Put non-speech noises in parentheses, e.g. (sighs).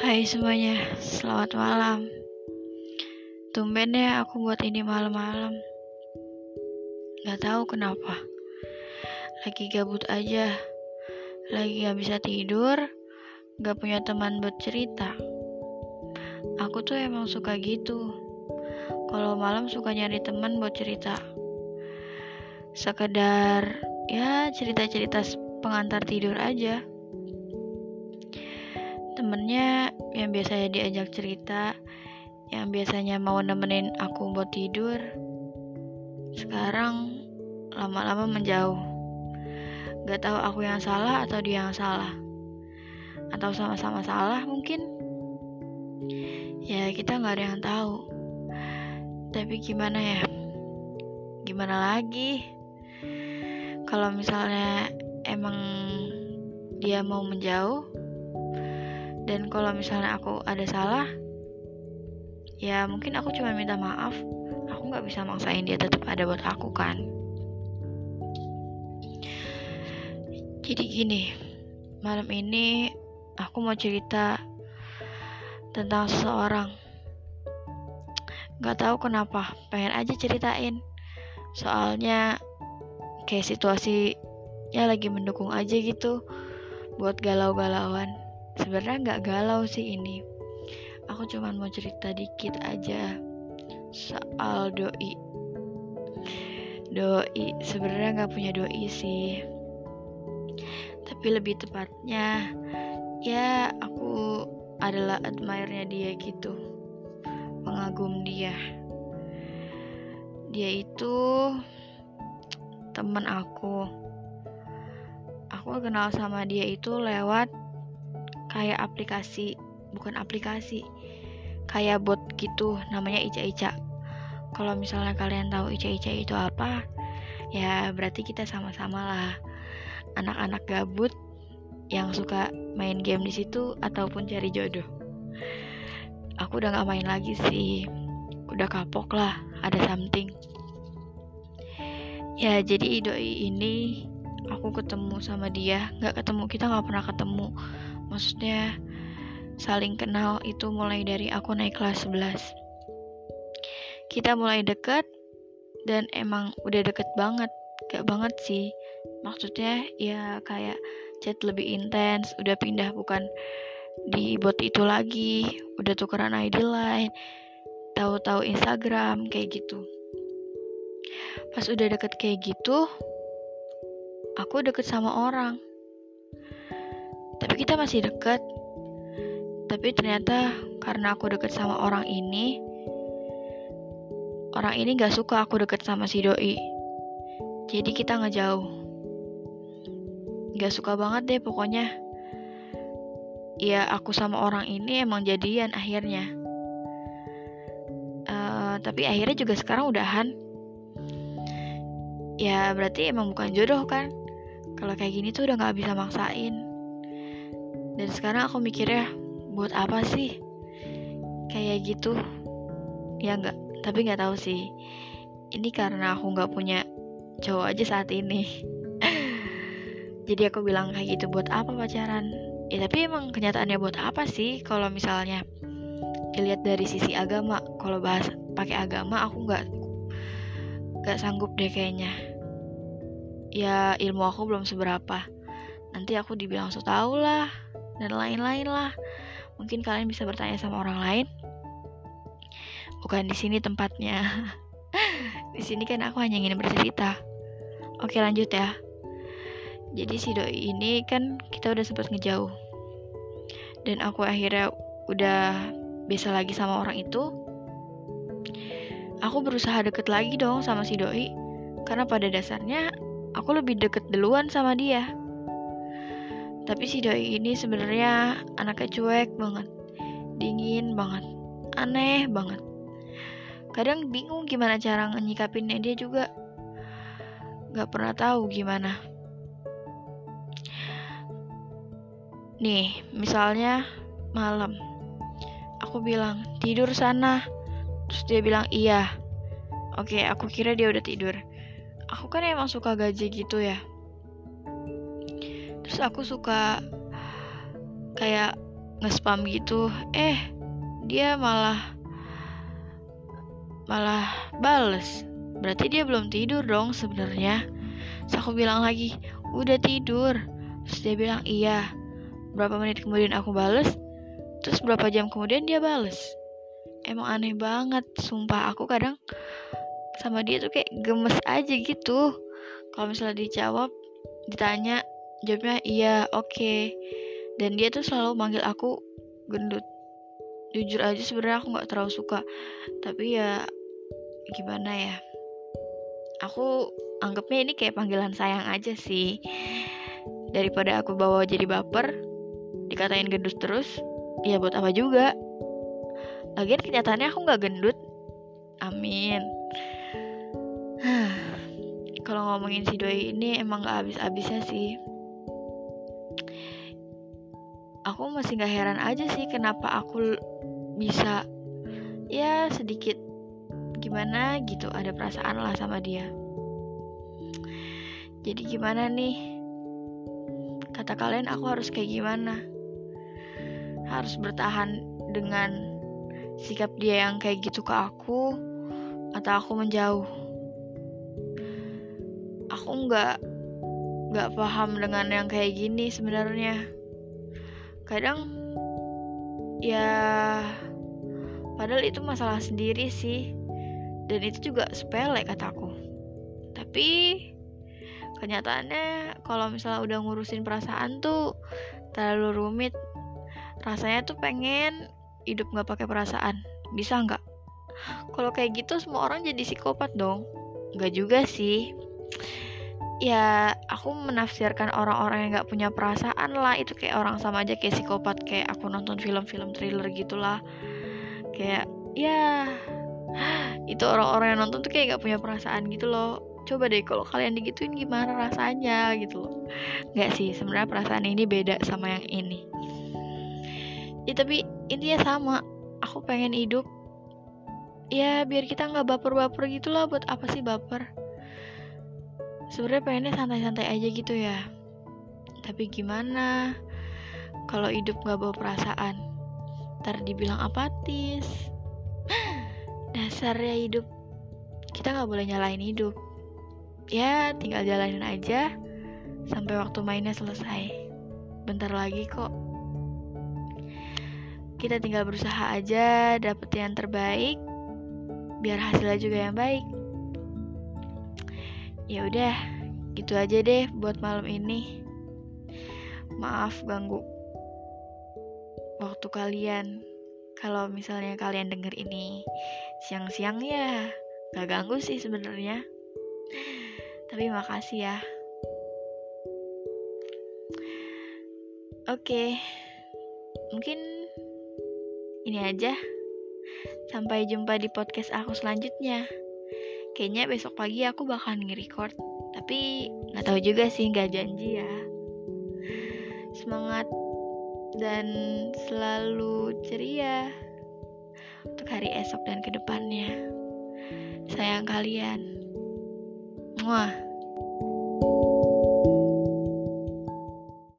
Hai semuanya, selamat malam. Tumben ya aku buat ini malam-malam. Gak tahu kenapa. Lagi gabut aja. Lagi gak bisa tidur. Gak punya teman buat cerita. Aku tuh emang suka gitu. Kalau malam suka nyari teman buat cerita. Sekedar ya cerita-cerita pengantar tidur aja temennya yang biasanya diajak cerita yang biasanya mau nemenin aku buat tidur sekarang lama-lama menjauh. Gak tahu aku yang salah atau dia yang salah. Atau sama-sama salah mungkin? Ya kita nggak ada yang tahu. Tapi gimana ya? Gimana lagi? Kalau misalnya emang dia mau menjauh dan kalau misalnya aku ada salah ya mungkin aku cuma minta maaf. Aku nggak bisa maksain dia tetap ada buat aku kan? Jadi gini malam ini aku mau cerita tentang seseorang. Nggak tahu kenapa pengen aja ceritain. Soalnya kayak situasinya lagi mendukung aja gitu buat galau-galauan sebenarnya nggak galau sih ini. Aku cuma mau cerita dikit aja soal doi. Doi sebenarnya nggak punya doi sih. Tapi lebih tepatnya ya aku adalah admirernya dia gitu. Pengagum dia. Dia itu teman aku. Aku kenal sama dia itu lewat kayak aplikasi bukan aplikasi kayak bot gitu namanya Ica Ica kalau misalnya kalian tahu Ica Ica itu apa ya berarti kita sama-sama lah. Anak-anak gabut yang suka main game di situ ataupun cari jodoh. Aku udah gak main lagi sih. Udah kapok lah ada something. Ya jadi idoi ini aku ketemu sama dia. Nggak ketemu kita nggak pernah ketemu maksudnya saling kenal itu mulai dari aku naik kelas 11 kita mulai deket dan emang udah deket banget. Gak banget sih. Maksudnya ya kayak chat lebih intens. Udah pindah bukan di bot itu lagi. Udah tukeran ID lain tahu-tahu Instagram kayak gitu. Pas udah deket kayak gitu aku deket sama orang tapi kita masih deket. Tapi ternyata karena aku deket sama orang ini orang ini gak suka aku deket sama si doi. Jadi kita ngejauh gak suka banget deh pokoknya. Ya aku sama orang ini emang jadian akhirnya. Uh, tapi akhirnya juga sekarang udahan. Ya berarti emang bukan jodoh kan? Kalau kayak gini tuh udah gak bisa maksain dan sekarang aku mikirnya buat apa sih? Kayak gitu. Ya nggak tapi nggak tahu sih. Ini karena aku nggak punya cowok aja saat ini. (laughs) Jadi aku bilang kayak gitu buat apa pacaran? Ya tapi emang kenyataannya buat apa sih? Kalau misalnya dilihat dari sisi agama kalau bahas pakai agama aku nggak nggak sanggup deh kayaknya. Ya ilmu aku belum seberapa. Nanti aku dibilang so tau lah dan lain-lain lah. Mungkin kalian bisa bertanya sama orang lain. Bukan di sini tempatnya. (laughs) di sini kan aku hanya ingin bercerita. Oke lanjut ya. Jadi si doi ini kan kita udah sempat ngejauh. Dan aku akhirnya udah bisa lagi sama orang itu. Aku berusaha deket lagi dong sama si doi. Karena pada dasarnya aku lebih deket duluan sama dia tapi si doi ini sebenarnya anaknya cuek banget, dingin banget, aneh banget. Kadang bingung gimana cara nyikapinnya dia juga gak pernah tahu gimana. Nih, misalnya malam, aku bilang tidur sana, terus dia bilang iya. Oke, aku kira dia udah tidur. Aku kan emang suka gaji gitu ya terus aku suka kayak nge-spam gitu. Eh dia malah malah bales. Berarti dia belum tidur dong sebenarnya. Terus aku bilang lagi udah tidur. Terus dia bilang iya. Berapa menit kemudian aku bales terus berapa jam kemudian dia bales. Emang aneh banget sumpah. Aku kadang sama dia tuh kayak gemes aja gitu. Kalau misalnya dijawab ditanya jawabnya iya oke. Okay. dan dia tuh selalu manggil aku gendut. Jujur aja sebenarnya aku nggak terlalu suka. Tapi ya gimana ya? Aku anggapnya ini kayak panggilan sayang aja sih. Daripada aku bawa jadi baper dikatain gendut terus ya buat apa juga? Lagian kenyataannya aku nggak gendut. Amin. (sighs) Kalau ngomongin si doi ini emang gak habis-habisnya sih aku masih gak heran aja sih kenapa aku bisa ya sedikit gimana gitu ada perasaan lah sama dia. Jadi gimana nih? Kata kalian aku harus kayak gimana? Harus bertahan dengan sikap dia yang kayak gitu ke aku atau aku menjauh? Aku nggak nggak paham dengan yang kayak gini sebenarnya. Kadang ya padahal itu masalah sendiri sih. Dan itu juga sepele kataku tapi kenyataannya kalau misalnya udah ngurusin perasaan tuh terlalu rumit. Rasanya tuh pengen hidup nggak pakai perasaan. Bisa nggak? Kalau kayak gitu semua orang jadi psikopat dong. Nggak juga sih ya aku menafsirkan orang-orang yang nggak punya perasaan lah. Itu kayak orang sama aja kayak psikopat kayak aku nonton film-film thriller gitulah. Kayak ya (gasps) itu orang-orang yang nonton tuh kayak nggak punya perasaan gitu loh. Coba deh kalau kalian digituin gimana rasanya gitu loh. Nggak sih sebenarnya perasaan ini beda sama yang ini. Ya tapi intinya sama. Aku pengen hidup ya biar kita nggak baper-baper gitulah. Buat apa sih baper sebenarnya pengennya santai-santai aja gitu ya. Tapi gimana? Kalau hidup gak bawa perasaan ntar dibilang apatis. (gasps) Dasarnya hidup. Kita gak boleh nyalain hidup. Ya tinggal jalanin aja sampai waktu mainnya selesai. Bentar lagi kok. Kita tinggal berusaha aja dapet yang terbaik biar hasilnya juga yang baik ya udah gitu aja deh buat malam ini. Maaf ganggu waktu kalian. Kalau misalnya kalian denger ini siang-siang ya gak ganggu sih sebenarnya. Tapi makasih ya. Oke mungkin ini aja. Sampai jumpa di podcast aku selanjutnya kayaknya besok pagi aku bakal nge-record. Tapi nggak tahu juga sih nggak janji ya. Semangat dan selalu ceria untuk hari esok dan ke depannya. Sayang kalian. Muah